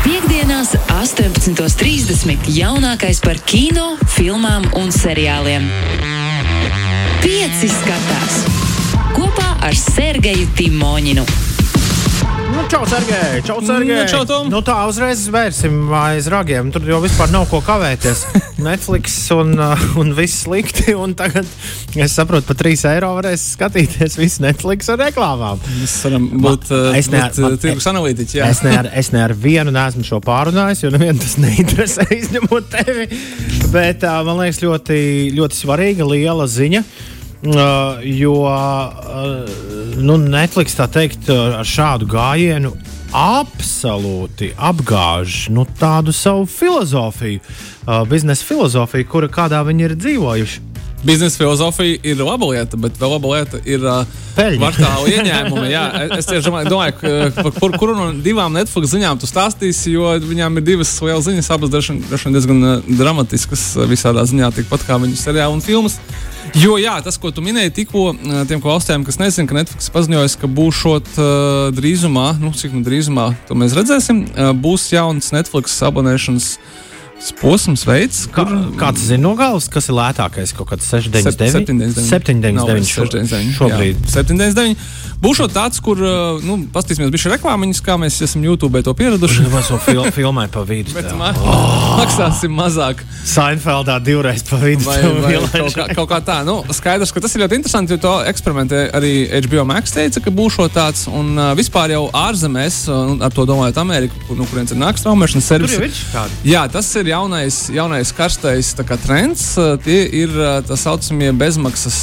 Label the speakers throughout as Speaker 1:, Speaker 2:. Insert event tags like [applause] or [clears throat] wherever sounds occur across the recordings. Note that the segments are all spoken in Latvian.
Speaker 1: Piektdienās, 18.30. jaunākais par kino, filmām un seriāliem. Pieci skatās kopā ar Sergeju Timoņinu.
Speaker 2: Nu, čau, Sergei! Čau, Sergei!
Speaker 3: Nu, čau, Tom.
Speaker 2: Nu, tā uzreiz vērsim aiz ragiem. Tur jau vispār nav ko kavēties. [laughs] Netflix un, uh, un viss slikti. Un tagad es saprotu, par 3 eiro varēs skatīties visu Netflix ar reklāmām.
Speaker 3: Mēs varam būt, uh, uh, tirgus analītiķi. jā.
Speaker 2: Es ne, ar, es ne ar vienu neesmu šo pārunājis, jo nevienu tas neinteresē, [laughs] izņemot tevi. Bet uh, man liekas, ļoti, ļoti svarīga, liela ziņa. Uh, jo uh, nu, Netflix tā teikt, uh, ar šādu gājienu absolūti apgāž nu, tādu savu filozofiju, uh, biznesa filozofiju, kura kādā viņi ir dzīvojuši.
Speaker 3: Biznesa filozofija ir laba lieta, bet vēl laba lieta ir uh, kvartāla ieņēmumi. Jā, es tieši domāju, uh, par kur, kuru no divām Netflix ziņām tu stāstīsi, jo viņām ir divas lielas ziņas, abas vien diezgan uh, dramatiskas uh, visādā ziņā, tikpat kā viņu seriāli un filmas. Jo jā, tas, ko tu minēji tikko, uh, tiem klausītājiem, kas nezina, ka Netflix paziņoja, ka būšot uh, drīzumā, nu cik nu drīzumā, to mēs redzēsim, uh, būs jauns Netflix abonēšanas posms, veids,
Speaker 2: Kā,
Speaker 3: kur
Speaker 2: kāds zina no galvas, kas ir lētākais? Kaut kāds 799.
Speaker 3: 799. Nav
Speaker 2: 799
Speaker 3: vairs
Speaker 2: šo-
Speaker 3: 699.
Speaker 2: šobrīd.
Speaker 3: Jā, 799. Būšu tāds, kur, uh, nu, paskatīsimies, bija reklāmiņas, kā mēs esam YouTube to pieraduši.
Speaker 2: Mēs jau fil [laughs] filmai pa vidu.
Speaker 3: Bet ma maksāsim mazāk.
Speaker 2: Seinfeldā divreiz pa vidu.
Speaker 3: Vai, vai kaut, kā, kaut kā tā. Nu, skaidrs, ka tas ir ļoti interesanti, jo to eksperimentē arī HBO Max teica, ka būs tāds. Un uh, vispār jau ārzemēs, uh, ar to domājot Ameriku, kur, nu, kurienes ir nāks traumēšanas servis. Jā, tas ir jaunais, jaunais karstais kā, trends. Tie ir tā saucamie bezmaksas,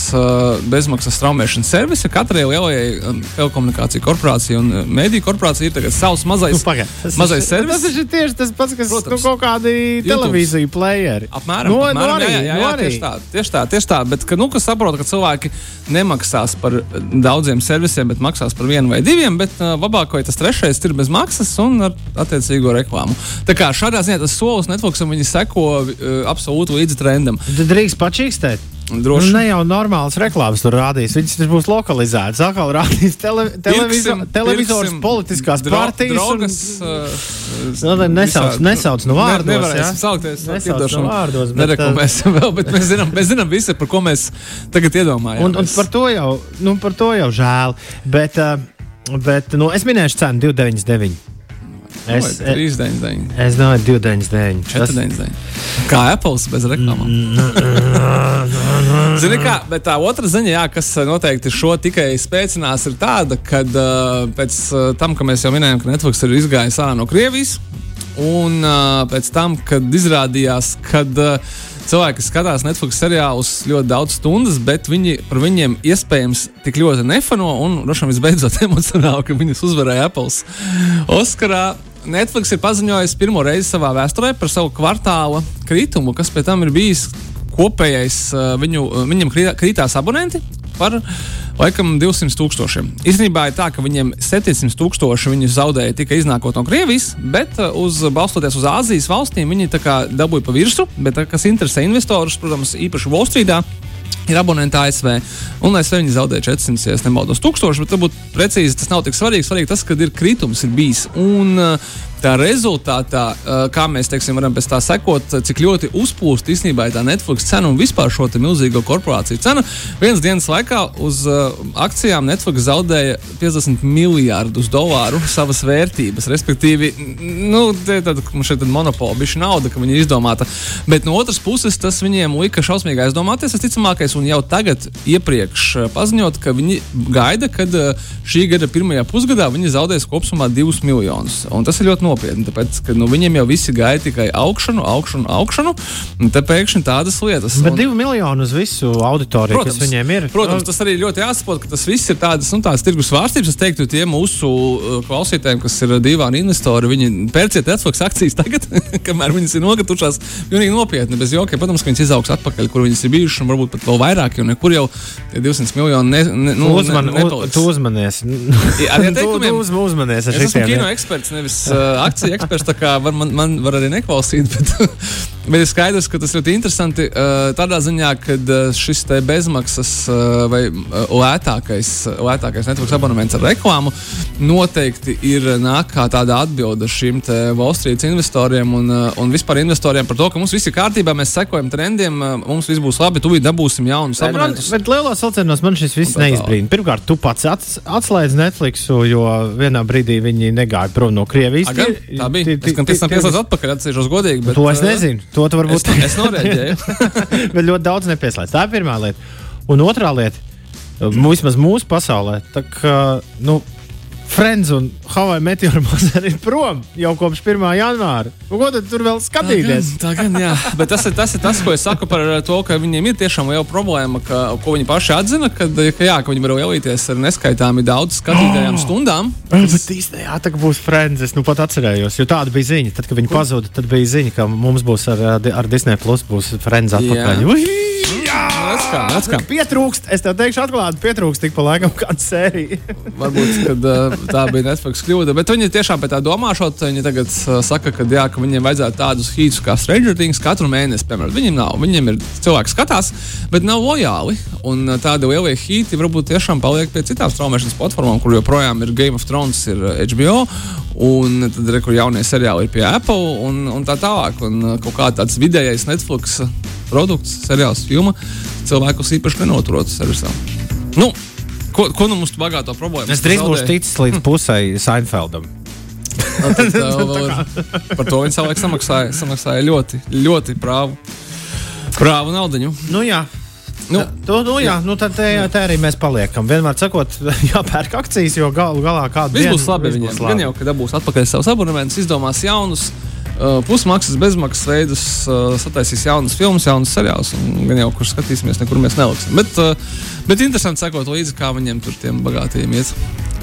Speaker 3: bezmaksas traumēšanas servisi. Katrai lielajai telekomunikāciju korporācijai un mediju korporācijai ir savs mazais,
Speaker 2: Nu, pagaid, tas
Speaker 3: mazais
Speaker 2: ir-
Speaker 3: servis.
Speaker 2: Tas ir tieši tas pats, kas
Speaker 3: Protams.
Speaker 2: nu, kaut kādi televīziju playeri.
Speaker 3: Apmēram,
Speaker 2: no,
Speaker 3: apmēram
Speaker 2: no arī,
Speaker 3: jā, jā, jā,
Speaker 2: no arī.
Speaker 3: tieši tā, tieši tā, tieši tā. Bet, ka, nu, kas saprot, ka cilvēki nemaksās par daudziem servisiem, bet maksās par vienu vai diviem, bet uh, labāk, vai tas trešais ir bez maksas un ar attiecīgo reklāmu. Tā kā šādā ziņā tas solis Netflixam viņi seko uh, absolūti līdzi trendam.
Speaker 2: Tad drīkst pačīkstēt.
Speaker 3: Droši
Speaker 2: Nu, ne jau normāls reklāmas tur rādīs. Viņas tur būs lokalizētas. Atkal rādīs tele, televizo,
Speaker 3: Pirksim-
Speaker 2: televizors,
Speaker 3: pirksim
Speaker 2: politiskās
Speaker 3: dro-
Speaker 2: partijas.
Speaker 3: Drogas,
Speaker 2: un,
Speaker 3: uh,
Speaker 2: Nu, ne- nesauc- nesauc no vārdos,
Speaker 3: Ne, nevarēsim
Speaker 2: jā?
Speaker 3: saukties.
Speaker 2: No vārdos, bet,
Speaker 3: Nereklamēsim vēl, bet mēs zinām, mēs zinām visi, par ko mēs tagad iedomājamies.
Speaker 2: un, un par, to jau, nu, par to jau žēl. Bet, uh, bet nu, es minēšu cenu 299. Es,
Speaker 3: Vai 3,99.
Speaker 2: es domāju, 299. Tas-
Speaker 3: 4,99. Kā Apple bez reklāmām. [laughs] Zini, kā, bet tā otra ziņa, jā, kas noteikti šo tikai spēcinās, ir tāda, ka uh, pēc tam, ka mēs jau minējām, ka Netflix ir izgājis ārā no Krievijas, un uh, pēc tam, kad izrādījās, ka uh, cilvēki skatās Netflix seriālus ļoti daudz stundas, bet viņi par viņiem iespējams tik ļoti nefano, un vien visbeidzot [laughs] emocionāli, ka viņus uzvarēja Apple Oskarā. Netflix ir paziņojis pirmo reizi savā vēsturē par savu kvartāla kritumu, kas pēc tam ir bijis kopējais uh, viņu, uh, viņam krī- krītās abonenti par laikam 200 tūkstošiem. Īstenībā ir tā, ka viņiem 700 tūkstoši viņi zaudēja tikai iznākot no Krievijas, bet uh, uz, balstoties uz Āzijas valstīm, viņi dabūja pa virsmu. Bet, kas interesē investorus, protams, īpaši Wall Streetā, ir abonenti ASV. Un ASV viņi zaudēja 400, ja es nemaldos, tūkstoši, bet varbūt precīzi tas nav tik svarīgi. Svarīgi tas, ka ir kritums ir bijis. Un, uh, Tā rezultātā, uh, kā mēs teiksim, varam pēc tā sekot, cik ļoti uzplūst īstenībā tā Netflix cena un vispār šo milzīgo korporāciju cena. Vienas dienas laikā uz uh, akcijām Netflix zaudēja 50 miljardus dolāru savas vērtības. Respektīvi, nu, mums šeit ir monopola, bija nauda, ka viņi ir izdomāta. Bet no otras puses, tas viņiem lika šausmīgi aizdomāties. Visticamākais, un jau tagad iepriekš uh, paziņot, ka viņi gaida, kad šī gada pirmajā pusgadā viņi zaudēs kopumā 2 miljonus. Un tas ir ļoti nopietni, tāpēc, ka nu, viņiem jau visi gaida tikai augšanu, augšanu, augšanu. Te pēkšņi tādas lietas.
Speaker 2: Bet
Speaker 3: Un-
Speaker 2: divi miljoni uz visu auditoriju, kas viņiem ir.
Speaker 3: Protams, tas arī ļoti jāsaprot, ka tas viss ir tādas, nu, tādas tirgus vārstības. Es teiktu, tie mūsu uh, klausītājiem, kas ir dīvaini investori, viņi pērciet Netflix akcijas tagad, [laughs] kamēr viņas ir nogatušās. Pilnīgi nopietni, bez jokiem. Protams, ka viņas izaugs atpakaļ, kur viņas ir bijušas, un varbūt pat vēl vairāk, jo nekur jau tie 200 miljoni ne, ne, nu,
Speaker 2: Uzman,
Speaker 3: ne, nepaliks.
Speaker 2: tu uzmanies.
Speaker 3: Ar [laughs]
Speaker 2: tu uz- uzmanies ar
Speaker 3: Es esmu kino eksperts, nevis uh, akciju eksperts. Var, man, man var arī neklausīt, [laughs] bet Bet ir skaidrs, ka tas ļoti interesanti uh, tādā ziņā, ka uh, šis bezmaksas uh, vai lētākais, lētākais Netflix abonements ar reklāmu noteikti ir nāk kā tāda atbilde šīm Wall Street investoriem un, un vispār investoriem par to, ka mums viss ir kārtībā, mēs sekojam trendiem, mums viss būs labi, tūlīt dabūsim jaunus abonementus.
Speaker 2: Bet lielos vilcienos man šis viss neizbrīna. Pirmkārt, tu pats atslēdz Netflixu, jo vienā brīdī viņi negāja prom no Krievijas.
Speaker 3: Aga, tā bija. Es gan tam pieslēdzu atpakaļ, atceros godīgi. Bet,
Speaker 2: to es nezinu. To tu varbūt.
Speaker 3: Es, es norēģēju. [laughs]
Speaker 2: bet ļoti daudz nepieslēdz. Tā ir pirmā lieta. Un otrā lieta, vismaz mūsu pasaulē, tā kā, nu, Friends un Hawaii Meteor Mother ir prom jau kopš 1. janvāra. Nu, ko tad tur vēl skatīties?
Speaker 3: Tā gan, tā gan jā. Bet tas ir, tas ir tas, ko es saku par to, ka viņiem ir tiešām liela problēma, ka, ko viņi paši atzina, ka, ka, jā, ka viņi var ielīties ar neskaitāmi daudz skatītājām oh! stundām.
Speaker 2: Kas... Bet īstenībā tā būs Friends. Es nu pat atcerējos, jo tāda bija ziņa. Tad, kad viņi pazuda, tad bija ziņa, ka mums būs ar, ar Disney Plus būs Friends atpakaļ. Jā.
Speaker 3: Kā, kā.
Speaker 2: Pietrūkst, es tev teikšu, atklāti, pietrūkst tik pa laikam kāda sērija. [laughs]
Speaker 3: Varbūt, kad uh, tā bija Netflix kļūda. Bet viņi tiešām pēc tā domāšot, viņi tagad uh, saka, ka, jā, ka viņiem vajadzētu tādus hītus kā Stranger Things katru mēnesi. Piemēram, viņiem nav, viņiem ir cilvēki skatās, bet nav lojāli. Un uh, tādi lielie hīti varbūt tiešām paliek pie citām straumēšanas platformām, kur joprojām ir Game of Thrones, ir HBO. Un tad ir jaunie seriāli ir pie Apple un, un tā tālāk. Un kaut kā tāds vidējais Netflix produkts, seriāls, filma cilvēkus īpaši nenoturot servisā. Nu, Ko, ko nu mums bagāto problēmu?
Speaker 2: Es drīz būšu ticis līdz pusei Seinfeldam. [laughs]
Speaker 3: No, tad, uh, par to viņi savulaik samaksāja, samaksāja ļoti, ļoti prāvu, prāvu naudu.
Speaker 2: Nu, jā. Nu, to, nu, jā, jā. Nu, tad te, te arī mēs paliekam. Vienmēr sakot, [laughs] jāpērk akcijas, jo galu galā kāda
Speaker 3: ir. Viss būs labi. Gan jau, ka dabūs atpakaļ savus abonementus, izdomās jaunus. Uh, pusmaksas, bezmaksas veidus, uh, sataisīs jaunas filmas, jaunas seriālus. Gan jau, kur skatīsimies, nekur mēs neliksim. Bet, uh, bet interesanti sekot līdzi, kā viņiem tur tiem bagātiem iet.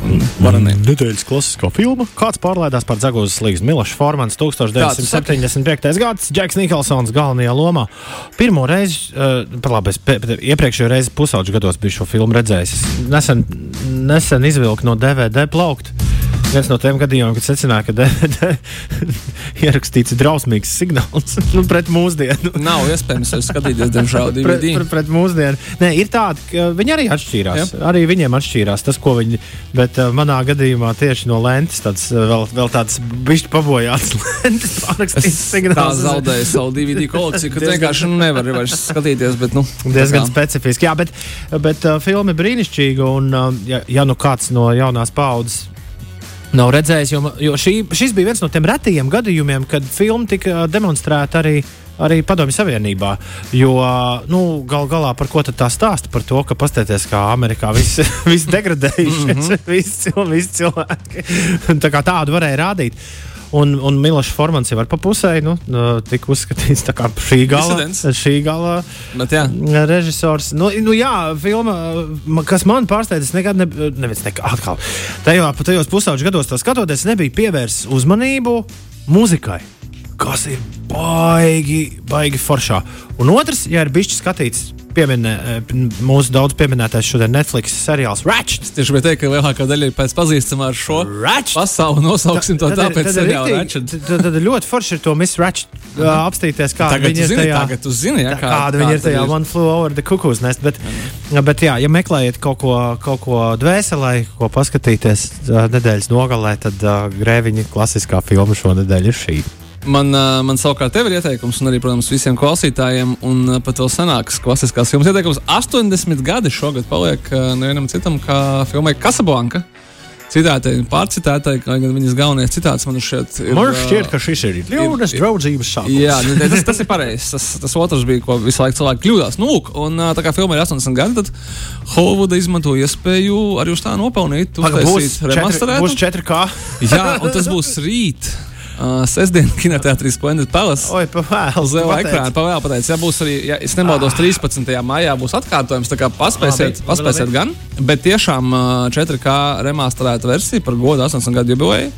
Speaker 2: Mm, nedēļas klasiskā filma. Kāds pārlaidās par Zagūzes līgas Miloša Formans 1975. gads, Džeks Nikolsons galvenajā lomā. Pirmo reizi, uh, labi, es iepriekšējo reizi pusauģu gados biju šo filmu redzējis. Nesen, nesen izvilku no DVD plaukta viens no tiem gadījumiem, kad secināja, ka DVD ierakstīts drausmīgs signāls [laughs] nu, pret mūsdienu.
Speaker 3: Nav iespējams skatīties, diemžēl, DVD.
Speaker 2: pret, pret, pret mūsdienu. Nē, ir tādi, ka viņi arī atšķīrās. Jā. Arī viņiem atšķīrās tas, ko viņi. Bet uh, manā gadījumā tieši no lentes tāds uh, vēl, vēl tāds bišķi pabojāts [laughs] lentes pārrakstīts signāls.
Speaker 3: Tā zaudēja savu DVD kolekciju, ka vienkārši nevar vairs skatīties. Bet, nu,
Speaker 2: diezgan specifiski. Jā, bet, bet uh, filma ir brīnišķīga. Un, uh, ja, ja nu kāds no jaunās paudzes nav redzējis. Jo, jo šī, šis bija viens no tiem retajiem gadījumiem, kad filma tika demonstrēta arī. Arī Padomju Savienībā. Jo nu, gal galā par ko tā stāsta? Par to, ka paskatieties, kā Amerikā viss [laughs] vis degradējušies, mm -hmm. visi, visi cilvēki. Tā kā tādu varēja rādīt. Un, un Milošs Formans jau var pa pusē, nu, tika uzskatīts kā šī gala, šī gala
Speaker 3: Bet, jā.
Speaker 2: režisors. Nu, nu, jā, filma, kas man pārsteidz, nekad, ne, nevis nekad, atkal, tajā, tajos pusauģu gados to skatoties, nebija pievērsts uzmanību muzikai kas ir baigi, baigi foršā. Un otrs, ja ir bijis skatīts pieminē, eh, mūsu daudz pieminētais šodien Netflix seriāls Ratchet.
Speaker 3: Tieši gribēju teikt, ka lielākā daļa ir pēc pazīstamā ar šo Ratchet. pasauli. Nosauksim to tā, tāpēc seriāla Ratchet.
Speaker 2: Tad, tad ļoti forši ir to Miss Ratchet uh apstīties,
Speaker 3: tagad
Speaker 2: viņa
Speaker 3: ir tajā. Tagad tu zini, ja,
Speaker 2: kā, kāda viņa ir tajā One Flew Over the Cuckoo's Nest. Bet, -huh. bet jā, ja meklējat kaut ko, kaut ko dvēselē, ko paskatīties uh, nedēļas nogalē, tad uh, grēviņa klasiskā filma šonadēļ ir šī.
Speaker 3: Man, man savukārt ir ieteikums, un arī, protams, visiem klausītājiem, un pat vēl senāks klasiskās filmas ieteikums. 80 gadi šogad paliek nevienam citam, kā filmai Casablanca. Citātai, pārcitētai, kā gan viņas galvenais citāts man šeit
Speaker 2: ir. Man šķiet, ka šis ir ļaunas draudzības sākums.
Speaker 3: Jā, nu, tas, tas ir pareizi. Tas, tas otrs bija, ko visu laiku cilvēki kļūdās. Nu, un tā kā filma ir 80 gadi, tad Hollywooda izmanto iespēju arī uz tā nopelnīt.
Speaker 2: Būs 4, būs 4K.
Speaker 3: Jā, un tas būs rīt. [laughs] Uh, Sestdien [laughs] kinoteātrī Splendid Palace.
Speaker 2: Oi, pavēl.
Speaker 3: Uz liela ekrāna pavēl pateicis. Ja būs arī, ja es nemaldos, 13. maijā būs atkārtojums, tā kā paspēsiet, labi, paspēsiet labi. gan. Bet tiešām 4K remasterēta versija par godu 80 gadu jubileju.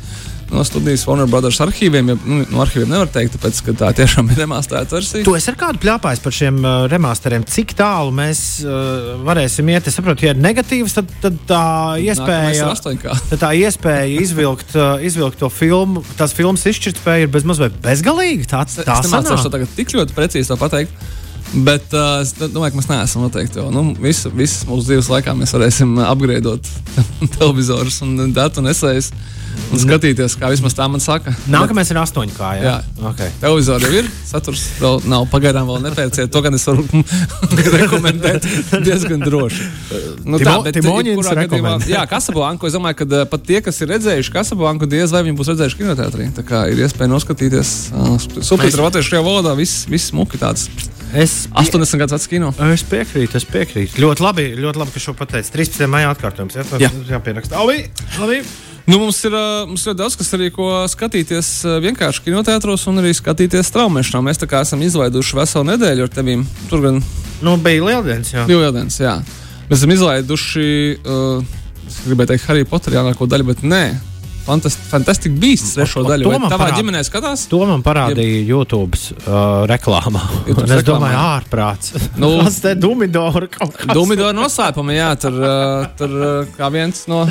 Speaker 3: No studijas Warner Brothers arhīviem. Ja, nu, no arhīviem nevar teikt, tāpēc, ka tā tiešām ir remasterēta versija.
Speaker 2: Tu esi ar kādu pļāpājis par šiem uh, remasteriem? Cik tālu mēs uh, varēsim iet? Es saprotu, ja ir negatīvs, tad, tad tā iespēja, [laughs] tad tā iespēja izvilkt, uh, izvilkt to filmu, tās filmas izšķirtspēja ir bezmaz vai bezgalīga. Tā, tā
Speaker 3: es nemācīšu to tagad tik ļoti precīzi pateikt. Bet uh, es domāju, ka mēs neesam noteikti. Jo, nu, visas mūsu dzīves laikā mēs varēsim apgriezot [laughs] televizorus un datu nesējas. Un skatīties, kā vismaz tā man saka.
Speaker 2: Nākamais ir astoņkā. Jā,
Speaker 3: jā. Okay. televizors jau ir. Saturs vēl nav pagaidām, vēl nepērciet. To gan es varu [laughs] rekomendēt diezgan droši.
Speaker 2: Nu, tā, bet,
Speaker 3: gadījumā, jā, Kasablanku. Es domāju, ka pat tie, kas ir redzējuši Kasablanku, diez vai viņi būs redzējuši kinoteātrī. Tā kā ir iespēja noskatīties uh, subtitru latviešu valodā, viss, viss muki tāds. Es 80 gadus vecs kino.
Speaker 2: Es piekrītu, es piekrītu. Ļoti labi, ļoti labi ka šo pateicu. 13. maijā atkārtojums. Jā, jā. jāpieraksta. Labi, labi.
Speaker 3: Nu, mums ir mums ļoti daudz, kas arī ko skatīties vienkārši kinoteātros un arī skatīties traumēšanā. Mēs tā kā esam izlaiduši veselu nedēļu ar tevīm. Tur gan
Speaker 2: nu, bija lieldienas. Jā.
Speaker 3: Lieldienas, jā. Mēs esam izlaiduši, uh, es gribēju teikt, Harry Potter jaunāko daļu, bet nē. Fantastic Beasts trešo daļu. Vai tavā parād... ģimenē skatās?
Speaker 2: To man parādīja Jeb... YouTube uh, reklāmā. YouTube es domāju, ārprāts. Nu, [laughs] Tas te Dumidora kaut kas.
Speaker 3: Dumidora noslēpumi, jā, tur, uh, tur uh, kā viens no,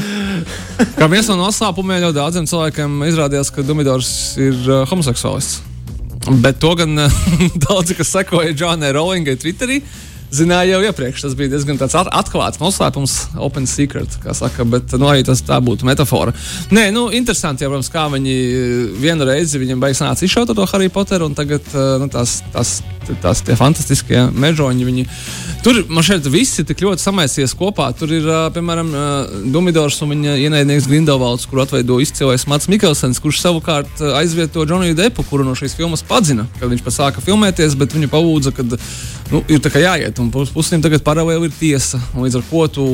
Speaker 3: kā viens no noslēpumiem ļoti daudziem cilvēkiem izrādījās, ka Dumidors ir uh, homoseksuālists. Bet to gan uh, [laughs] daudzi, kas sekoja Džonai Rowlingai Twitterī, uh, zināja jau iepriekš. Tas bija diezgan atklāts noslēpums, open secret, kā saka, bet nu, arī tas tā būtu metāfora. Nē, nu, interesanti, jau, protams, kā viņi vienu reizi viņam beigas nāca izšaut to Harry Potteru, un tagad eh, nu, tās, tās, tās tie fantastiskie mežoņi. Viņi, tur man šeit viss ir tik ļoti samaisies kopā. Tur ir, eh, piemēram, eh, Dumidors un viņa ienaidnieks Grindelvalds, kur atveido izcilais Mats Mikelsens, kurš savukārt aizvieto Džoniju Depu, kuru no šīs filmas padzina, kad viņš sāka filmēties, bet viņu pavūdza, ka nu, ir jāiet un pusdien tagad paralēli ir tiesa. Līdz ar to tu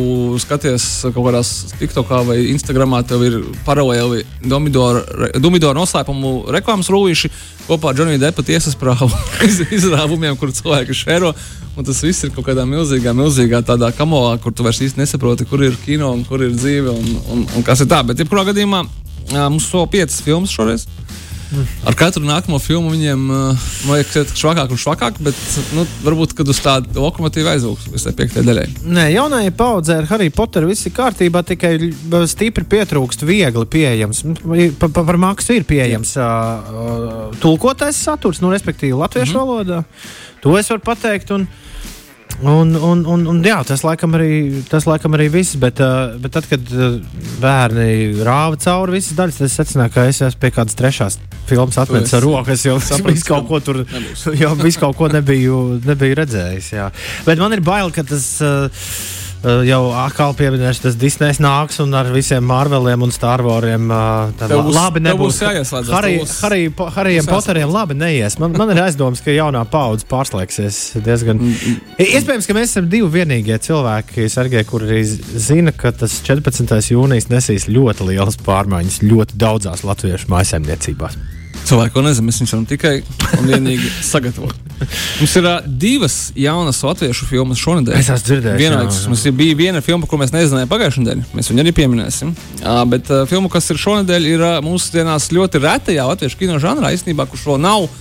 Speaker 3: skaties kaut kādās TikTokā vai Instagramā, tev ir paralēli Dumidora noslēpumu reklāmas rullīši kopā ar Džoniju Depa tiesas prāvu [laughs] izrāvumiem, kur cilvēki šēro. Un tas viss ir kaut kādā milzīgā, milzīgā tādā kamolā, kur tu vairs īsti nesaproti, kur ir kino un kur ir dzīve un, un, un kas ir tā. Bet, jebkurā gadījumā, mums so piecas filmas šoreiz. Ar katru nākamo filmu viņiem uh, liekas, švakāk un švakāk, bet nu, varbūt uz tādu lokomotīvu aizvilks līdz piektajai daļai.
Speaker 2: Nē, jaunajai paudzei ar Harry Potteru viss ir kārtībā, tikai stipri pietrūkst viegli pieejams. Pa, pa, par maksu ir pieejams uh, uh, tulkotais saturs, nu, respektīvi latviešu mm -hmm. valodā. To es varu pateikt. Un, Un, un, un, un, jā, tas laikam arī, tas laikam arī viss, bet, uh, bet tad, kad uh, bērni rāva cauri visas daļas, tad es secināju, ka es esmu pie kādas trešās filmas atmetis ar rokas, jo es visu kaut ko tur jau visu kaut ko nebiju, nebiju redzējis. Jā. Bet man ir bail, ka tas. Uh, jau atkal pieminēšu, tas Disneys nāks un ar visiem Marveliem un Star Warsiem. Uh, labi, nebūs Harijam Potteriem. Labi, neies. Man, man ir aizdoms, ka jaunā paudze pārslēgsies diezgan. Mm, mm. Iespējams, ka mēs esam divi vienīgie cilvēki, Sergei, kur arī zina, ka tas 14. jūnijas nesīs ļoti lielas pārmaiņas ļoti daudzās latviešu mājsaimniecībās.
Speaker 3: Cilvēku to nezinu, mēs viņus varam tikai un vienīgi [laughs] sagatavot. Mums ir uh, divas jaunas latviešu filmas šonadēļ.
Speaker 2: Es esmu dzirdējis.
Speaker 3: Vienlaikus mums bija viena filma, ko mēs nezinājām pagājušajā nedēļā. Mēs viņu arī pieminēsim. Uh, bet uh, filma, kas ir šonadēļ, ir uh, mūsdienās ļoti retajā latviešu kino žanrā, īstenībā, kurš vēl nav uh,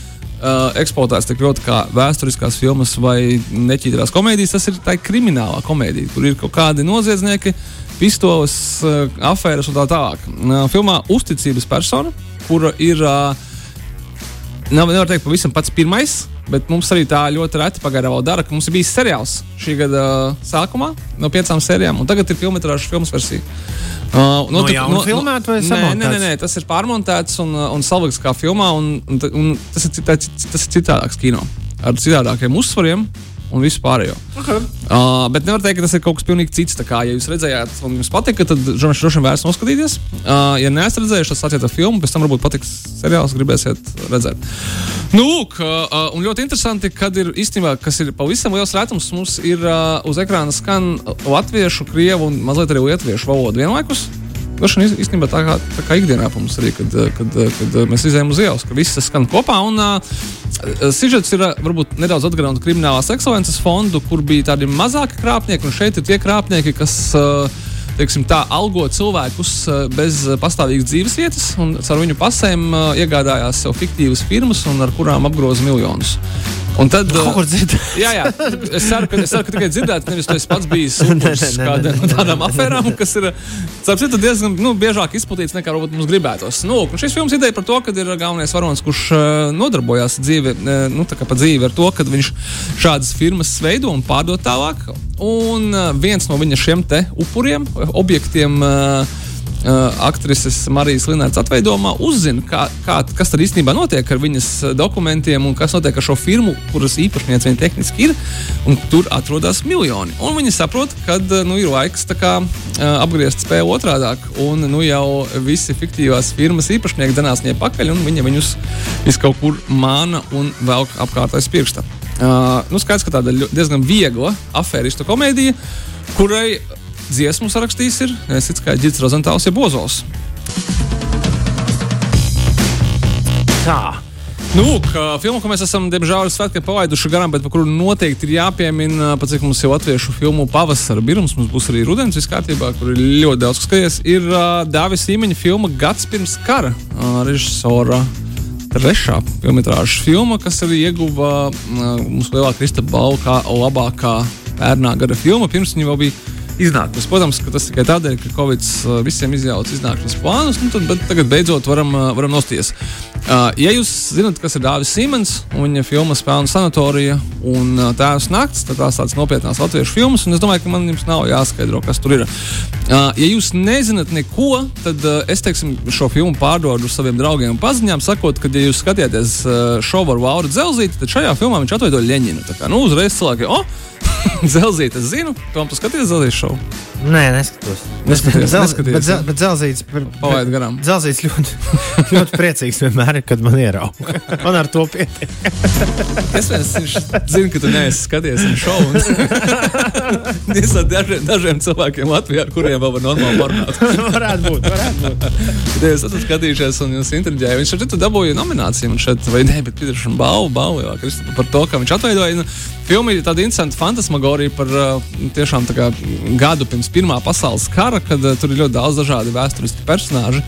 Speaker 3: eksploatēts tik ļoti kā vēsturiskās filmas vai neķītrās komēdijas. Tas ir tā kriminālā komēdija, kur ir kaut kādi noziedznieki, pistoles, uh, afēras un tā tālāk. Uh, filmā Uzticības persona, kura ir. Uh, nav, nevar teikt, pavisam pats pirmais, bet mums arī tā ļoti reti pagaidām vēl dara, ka mums ir bijis seriāls šī gada sākumā no piecām sērijām, un tagad ir filmas filmas versija.
Speaker 2: Uh, no, no, no, filmēt, vai nē,
Speaker 3: nē, nē, nē, tas ir pārmontēts un, un salikts kā filmā, un, un, un tas, ir, tas, tas ir citādāks kino ar citādākiem uzsvariem un visu pārējo. Okay. Uh, bet nevar teikt, ka tas ir kaut kas pilnīgi cits. Kā, ja jūs redzējāt, un jums patika, tad droši vien vērts noskatīties. Uh, ja neesat redzējuši, tad sāciet ar filmu, pēc tam varbūt patiks seriāls, gribēsiet redzēt. Nu, lūk, uh, un ļoti interesanti, kad ir īstenībā, kas ir pavisam liels retums, mums ir uh, uz ekrāna skan latviešu, krievu un mazliet arī lietuviešu valodu vienlaikus. Droši vien īstenībā tā kā, tā kā ikdienā mums arī, kad, kad, kad mēs izējām uz ielas, ka viss skan kopā. Un, uh, Sižets ir varbūt nedaudz atgādājis kriminālās ekscelences fondu, kur bija tādi mazāki krāpnieki, un šeit ir tie krāpnieki, kas uh, teiksim, tā, algo cilvēkus bez pastāvīgas dzīves vietas un ar viņu pasēm iegādājās sev fiktīvas firmas, ar kurām apgroza miljonus. Un tad,
Speaker 2: Kur dzird?
Speaker 3: jā, jā, es ceru, ka, es ceru, ka tikai dzirdēt, nevis tu pats bijis upuris kādām no tādām afērām, kas ir citu, diezgan nu, biežāk izplatīts nekā varbūt mums gribētos. Nu, šis films ideja par to, ka ir galvenais varonis, kurš uh, nodarbojās dzīve, uh, nu, pa dzīvi ar to, ka viņš šādas firmas veido un pārdod tālāk. Un viens no viņa šiem te upuriem, objektiem. Uh, aktrises Marijas Linētas atveidojumā uzzina, kā, kā, kas tad īstenībā notiek ar viņas dokumentiem un kas notiek ar šo firmu, kuras īpašniece viņa tehniski ir. Tur atrodas miljoni. Un viņi saprot, ka nu, ir laiks kā, apgriezt spēli otrādi. Un nu, jau visi fiktīvās firmas īpašnieki danās viņai pakaļ, un viņa viņus vis kaut kur māna un velk apkārt aiz pirksta. Uh, nu, skaidrs, ka tāda diezgan viegla afēristu komēdija, kurai dziesmu sarakstījis ir Nesits kā Ģits Rozentāls ja Bozols.
Speaker 2: Tā.
Speaker 3: Nu, kā filmu, ko mēs esam, diemžēl, svētkiem palaiduši garām, bet par kuru noteikti ir jāpiemina, pat cik mums jau latviešu filmu pavasara birums, mums būs arī rudens viss kārtībā, kur ir ļoti daudz skaties, ir uh, Dāvis Īmeņa filma Gads pirms kara uh, režisora. Trešā filmas filma, kas arī ieguva uh, mūsu lielā Kristapā balvu kā labākā pērnā gada filma. Pirms viņa vēl bija iznākums. Protams, ka tas tikai tādēļ, ka Covid uh, visiem izjauca iznākšanas plānus, nu, tad tagad beidzot varam, uh, varam nosties. Uh, ja jūs zināt, kas ir Dāvis Simons un viņa filma Spēļu sanatorija un Tēvs nakts, tad tās tādas nopietnas latviešu filmas, un es domāju, ka man jums nav jāskaidro, kas tur ir. Ja jūs nezināt neko, tad es teiksim, šo filmu pārdodu saviem draugiem un paziņām, sakot, ka, ja jūs skatieties šovu ar Vauru Dzelzīti, tad šajā filmā viņš atveido Ļeņinu. Tā kā nu, uzreiz cilvēki, oh, [laughs] Zelzīte, es zinu, Tom, tu skaties zelzītes šovu.
Speaker 2: Nē, neskatos.
Speaker 3: Neskaties,
Speaker 2: Zel,
Speaker 3: neskaties,
Speaker 2: bet, zel, bet zelzīts,
Speaker 3: Palaid garām.
Speaker 2: zelzīts ļoti, [laughs] ļoti priecīgs vienmēr kad man ierauga. Man ar to pietiek. [laughs]
Speaker 3: Es zinu, ka tu neesi skaties šovu. Es ar dažiem, dažiem cilvēkiem Latvijā, kuriem vēl var normāli parunāt.
Speaker 2: varētu būt, varētu būt.
Speaker 3: Kad es esmu skatījušies un jūs interģēju, viņš šeit dabūja nomināciju. Man šeit, vai ne, bet un balvu, balvu jā, Kristapa, par to, ka viņš atveidoja. Nu, Filma ir tāda interesanta fantasmagorija par uh, tiešām gadu pirms Pirmā pasaules kara, kad uh, tur ir ļoti daudz dažādu vēsturiski personāžu.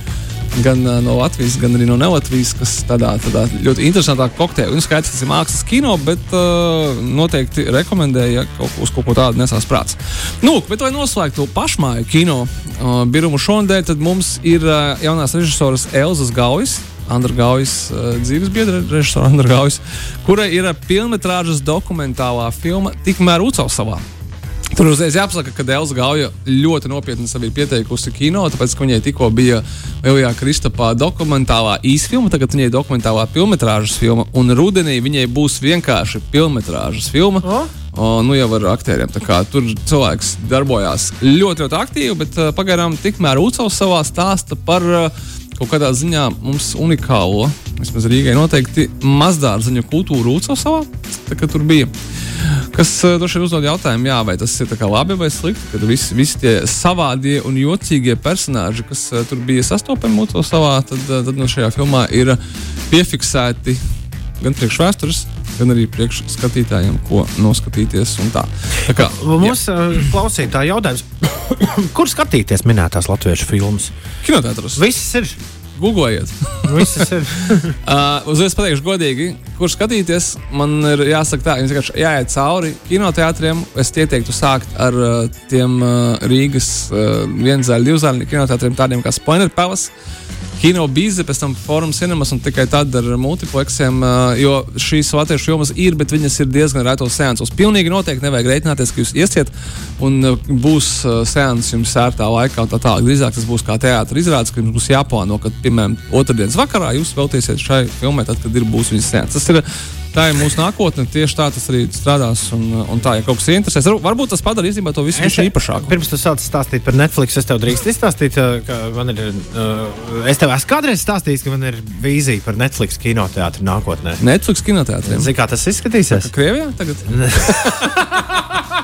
Speaker 3: Gan uh, no Latvijas, gan arī no Nelatvijas, kas tādā, tādā ļoti interesantā kokteilā. Nu, skaidrs, tas ir mākslas kino, bet uh, noteikti rekomendēju, ja kaut, uz kaut ko tādu nesās prāts. Nu, bet, lai noslēgtu pašmāju kino uh, birumu šonadēļ, tad mums ir uh, jaunās režisoras Elzas Gaujas. Andra Gaujas uh, dzīves biedra, režisora Andra Gaujas, kurai ir pilnmetrāžas dokumentālā filma Tikmēr Ucavsavā. Tur uzreiz jāpasaka, ka Elza Gauja ļoti nopietni sevi pieteikusi kino, tāpēc, ka viņai tikko bija Lielajā Kristapā dokumentālā īsfilma, tagad viņai ir dokumentālā filmas filma, un rudenī viņai būs vienkārši filmas filma.
Speaker 2: O?
Speaker 3: O, nu jau ar aktieriem. Tur cilvēks darbojās ļoti, ļoti aktīvi, bet uh, pagaidām tikmēr Ucavs savā stāsta par uh, kaut kādā ziņā mums unikālo, vismaz Rīgai noteikti mazdārziņu kultūru Ucavsavā, tur bija. Kas uh, droši vien uzdod jautājumu, jā, vai tas ir labi vai slikti, kad visi, visi tie savādie un jocīgie personāļi, kas uh, tur bija sastopami Ucavsavā, tad, uh, tad no šajā filmā ir piefiksēti gan priekš vēstures, gan arī priekš skatītājiem, ko noskatīties. un Tā. Tā kā,
Speaker 2: Mums uh, klausītāji jautājums, [coughs] kur skatīties minētās latviešu filmas?
Speaker 3: Kinoteātros.
Speaker 2: Visas ir.
Speaker 3: Googlējiet.
Speaker 2: Visas ir. [laughs]
Speaker 3: Uh, uzreiz pateikšu, godīgi, kur skatīties. Man ir jāsaka, tā, jums vienkārši jāiet cauri kinoteātriem. Es ieteiktu sākt ar uh, tiem uh, Rīgas uh, vienzāļu, divzāļu kinoteātriem, tādiem kā Spoiler Palace. Kino bīze, pēc tam forums cinemas un tikai tad ar multiplexiem, jo šīs latviešu filmas ir, bet viņas ir diezgan retos seansos. Pilnīgi noteikti nevajag rēķināties, ka jūs iesiet un būs seans jums sērtā laikā un tā tālāk. Drīzāk tas būs kā teātris izrādes, ka jums būs jāplāno, ka, piemēram, otrdienas vakarā jūs veltīsiet šai filmai, tad, kad ir būs viņas seans. Tas ir Tā ir mūsu nākotne, tieši tā tas arī strādās. Un, un tā, ja kaut kas interesēs, varbūt tas padara īstenībā to visu īpašāku.
Speaker 2: Pirms tu sāc stāstīt par Netflix, es tev drīkstu izstāstīt, uh, ka man ir. Uh, es tev esmu kādreiz stāstījis, ka man ir vīzija par Netflix kinoteātru nākotnē.
Speaker 3: Netflix kinoteātriem.
Speaker 2: Zini, kā tas izskatīsies?
Speaker 3: Krievijā tagad? [laughs]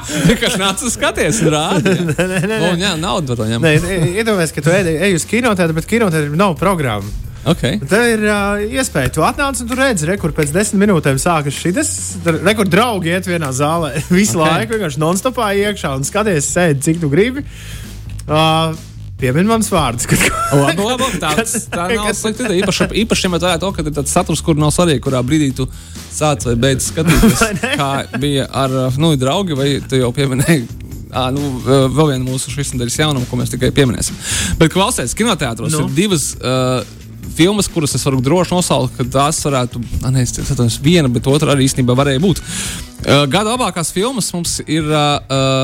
Speaker 3: Vienkārši nāca skaties, un rāda. Nē, nē, nē. Naudu to ņem.
Speaker 2: Nē, iedomājieties, ka tu ej, uz kinoteātru, bet kinoteātrī nav programma.
Speaker 3: Okay.
Speaker 2: Tā ir uh, iespēja. Tu atnāc un tu redzi, re, kur pēc desmit minūtēm sākas šis. Re, kur draugi iet vienā zālē [laughs] visu
Speaker 3: Ok.
Speaker 2: okay. laiku, vienkārši non-stopā iekšā un skaties, sēdi, cik tu gribi. Uh, Piemin manas vārdus. Kad...
Speaker 3: Labi, labi, tā, tā nav slikta. ideja. Īpaši, īpaši ņemot vērā to, ka ir tāds saturs, kur nav svarīgi, kurā brīdī tu sāc vai beidz skatīties. [laughs] kā bija ar nu, draugi, vai tu jau pieminēji. À, nu, vēl viena mūsu šīs nedēļas jaunuma, ko mēs tikai pieminēsim. Bet klausieties, kinoteātros nu. ir divas uh, filmas, kuras es varu droši nosaukt, ka tās varētu, ne, es atceros, viena, bet otra arī īstenībā varēja būt. Uh, gada labākās filmas mums ir uh,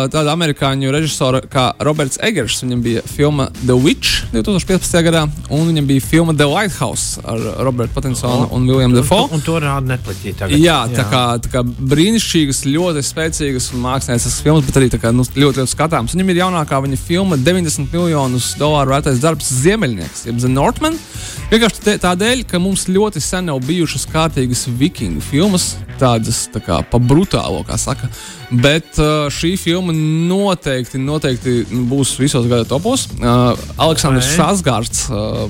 Speaker 3: tāda amerikāņu režisora kā Roberts Eggers. Viņam bija filma The Witch 2015. gadā, un viņam bija filma The Lighthouse ar Robertu Patinsonu un William Defoe.
Speaker 2: Un, to rāda Netflixī tagad.
Speaker 3: Jā, tā jā. Kā, tā kā brīnišķīgas, ļoti spēcīgas un mākslinieckas filmas, bet arī kā, nu, ļoti, ļoti skatāmas. Viņam ir jaunākā viņa filma 90 miljonus dolāru vērtais darbs Ziemeļnieks, jeb The Northman. Vienkārši tādēļ, ka mums ļoti sen nav bijušas kārtīgas vikingu filmas, tādas tā kā pa brutālo, kā saka. Bet uh, šī filma noteikti, noteikti būs visos gada topos. Uh, Aleksandrs Sasgārds, uh,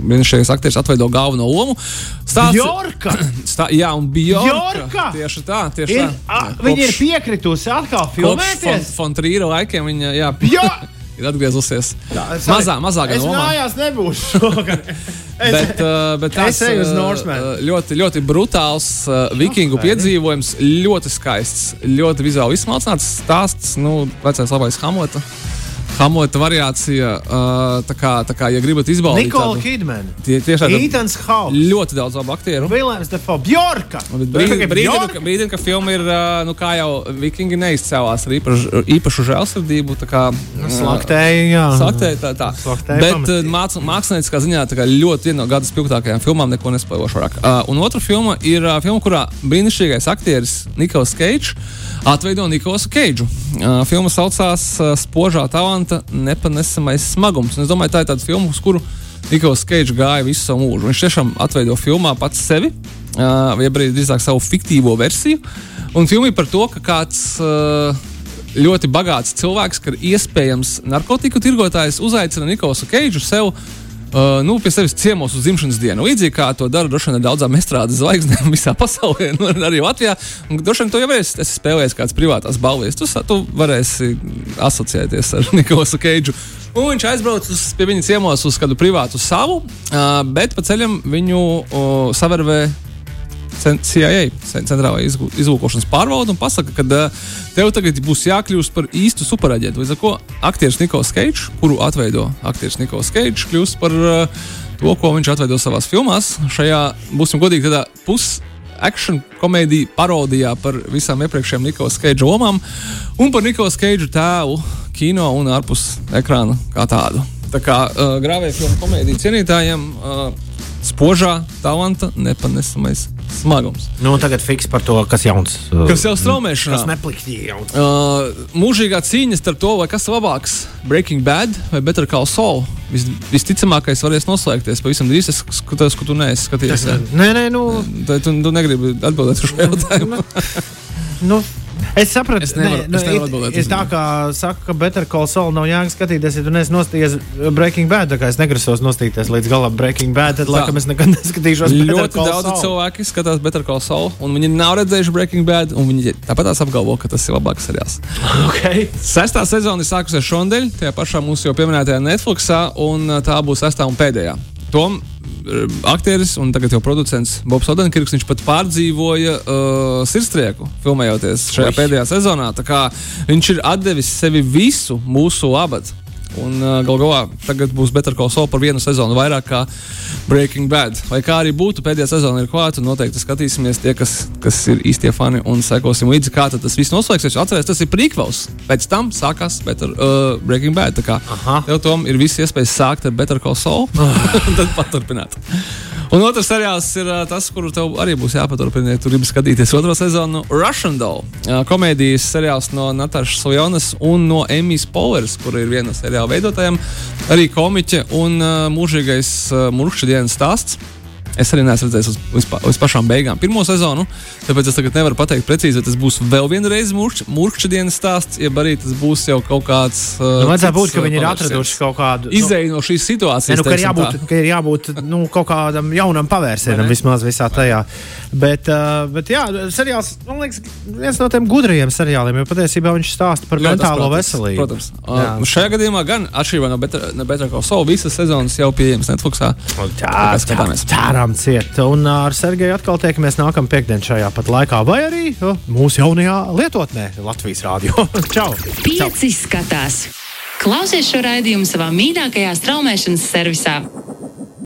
Speaker 3: brīnišķīgais aktieris, atveido galveno lomu.
Speaker 2: Stāsts, Bjorka! [clears throat]
Speaker 3: Stā, jā, un Bjorka!
Speaker 2: Bjorka!
Speaker 3: Tieši tā, tieši
Speaker 2: ir, tā. A, viņa ir piekritusi atkal filmēties.
Speaker 3: Fontrīra laikiem viņa, jā. [laughs] ir atgriezusies. Jā, mazā, mazā
Speaker 2: gada lomā. Es mājās nebūšu šogad. [laughs]
Speaker 3: bet, uh, bet tas ir uh, ļoti, ļoti brutāls uh, vikingu no, piedzīvojums, ļoti skaists, ļoti vizuāli izsmalcināts stāsts. Nu, vecais labais Hamleta. Hamleta variācija, uh, tā kā, tā kā, ja gribat izbaudīt.
Speaker 2: Nikola Kidman,
Speaker 3: tie, tieši tādi
Speaker 2: Etans Hawks.
Speaker 3: Ļoti daudz labu aktieru.
Speaker 2: Viljams Defo, Bjorka.
Speaker 3: Brīdī, brīdī, brīdī, ka filma ir, uh, nu kā jau vikingi neizcēlās ar īpašu, īpašu žēlsirdību, tā kā.
Speaker 2: Nu, slaktēji, jā.
Speaker 3: Slaktēji, tā, tā.
Speaker 2: Slaktēji
Speaker 3: Bet uh, māc, mākslinieckā ziņā tā kā ļoti viena no gada spilgtākajām filmām, neko nespējošu vairāk. Uh, un otra filma ir uh, filma, kurā brīnišķīgais aktieris Nikols Keits atveido Nikolasu Keidžu. Uh, filma saucās uh, Spožā talanta nepanesamais smagums. Un es domāju, tā ir tāda filma, uz kuru Nikolas Keidžs gāja visu savu mūžu. Viņš tiešām atveido filmā pats sevi, uh, vai arī drīzāk savu fiktīvo versiju. Un filma ir par to, ka kāds. Uh, ļoti bagāts cilvēks, ka iespējams narkotiku tirgotājs uzaicina Nikolasu Keidžu sev uh, Uh, nu, pie sevis ciemos uz dzimšanas dienu. Līdzīgi kā to dara droši vien daudzām estrādes zvaigznēm [laughs] visā pasaulē, nu, arī Latvijā. Un, droši vien to jau esi, esi spēlējis kāds privātās balvas. Tu, tu varēsi asociēties ar [laughs] Nikolasu Keidžu. Un viņš aizbrauca pie viņa ciemos uz kādu privātu savu, uh, bet pa ceļam viņu uh, savervē CIA, centrālajā izlūkošanas pārvalde, un pasaka, ka tev tagad būs jākļūst par īstu superaģentu. Līdz ar to aktieris Nikols Keits, kuru atveido aktieris Nikols Keits, kļūst par to, ko viņš atveido savās filmās. Šajā, būsim godīgi, tādā pus action komēdija parodijā par visām iepriekšējām Nikolas Keidža lomām un par Nikolas Keidža tēlu kino un ārpus ekrāna kā tādu. Tā kā uh, grāvēja filmu komēdiju cienītājiem, uh, spožā talanta nepanesamais smagums.
Speaker 2: Nu, tagad fiks par to, kas jauns.
Speaker 3: Uh, kas jau straumēšanā.
Speaker 2: Tas nepliktīgi jauns.
Speaker 3: Uh, mūžīgā cīņa starp to, vai kas labāks - Breaking Bad vai Better Call Saul. Vis, visticamākais varēs noslēgties pavisam drīz. Es skatos, ka tu neesi skatījies.
Speaker 2: Nē, nē, nu.
Speaker 3: Tā, tu, tu negribi atbildēt uz šo jautājumu.
Speaker 2: nu. Es sapratu,
Speaker 3: es nevaru,
Speaker 2: ne,
Speaker 3: es nevaru atbildēt.
Speaker 2: Es tā kā saku, ka Better Call Saul nav jāgas skatīties, ja tu neesi nostājies Breaking Bad. Tā kā es negrasos nostīties līdz galam Breaking Bad, tad, laikam, es nekad neskatīšos.
Speaker 3: Ļoti daudz cilvēku skatās Better Call Saul, un viņi nav redzējuši Breaking Bad, un viņi tāpat apgalvo, ka tas ir labāks seriāls. [laughs]
Speaker 2: Okay.
Speaker 3: Sestā sezona ir sākusies šonadēļ, tajā pašā mūsu jau pieminētajā Netflixā, un tā būs sestā un pēdējā. Tom aktieris un tagad jau producents Bobs Odenkirks. Viņš pat pārdzīvoja uh, sirdstrieku, filmējoties šajā Ui. pēdējā sezonā. Viņš ir devis sevi visu mūsu labadu. Un uh, gal galā tagad būs Better Call Saul par vienu sezonu vairāk kā Breaking Bad. Lai kā arī būtu, pēdējā sezona ir klāta. Noteikti skatīsimies tie, kas, kas ir īstie fani un sekosim līdzi, kā tas viss noslēgsies. Atcerieties, tas ir prequels. Pēc tam sākās Better, uh, Breaking Bad. Tā kā tev tom ir visi iespējas sākt ar Better Call Saul un [laughs] tad paturpināt. Un otrs seriāls ir tas, kuru tev arī būs jāpaturpina, ja tu gribi skatīties otro sezonu. Russian Doll. Komēdijas seriāls no Natāšas Sojonas un no Emijas Polers, kur ir viena no seriāla veidotājiem. Arī komiķe un mūžīgais mūža dienas stāsts. Es arī neesmu redzējis uz, uz, uz pašām beigām pirmo sezonu, tāpēc es tagad nevaru pateikt precīzi, vai tas būs vēl vienreiz mūža dienas stāsts, jeb arī tas būs jau kaut kāds. Uh,
Speaker 2: Nu, vajadzētu būt, ka
Speaker 3: uh,
Speaker 2: viņi ir atraduši kaut kādu nu,
Speaker 3: Izēju no šīs situācijas.
Speaker 2: Nu, ka, ir jābūt,
Speaker 3: tā.
Speaker 2: ka ir jābūt nu, kaut kādam jaunam pavērsienam vismaz visā tajā. Bet, uh, bet jā, seriāls, man liekas, viens no tiem gudrajiem seriāliem, jo patiesībā viņš stāsta par
Speaker 3: Jā,
Speaker 2: mentālo
Speaker 3: protams,
Speaker 2: veselību.
Speaker 3: Protams.
Speaker 2: Jā.
Speaker 3: Uh, šajā gadījumā gan atšķirībā no Call Saul visas sezonas jau pieejamas Netflixā.
Speaker 2: Jā,
Speaker 3: Tā kā skatāmies.
Speaker 2: Cērām ciet. Un ar Sergeju atkal tiekamies nākamā piekdienā šajā pat laikā, vai arī mūsu jaunajā lietotnē, Latvijas Rādio. Čau! [laughs] Čau.
Speaker 1: Pieci skatās. Klausies šo raidījumu savā mīļākajā straumēšanas servisā.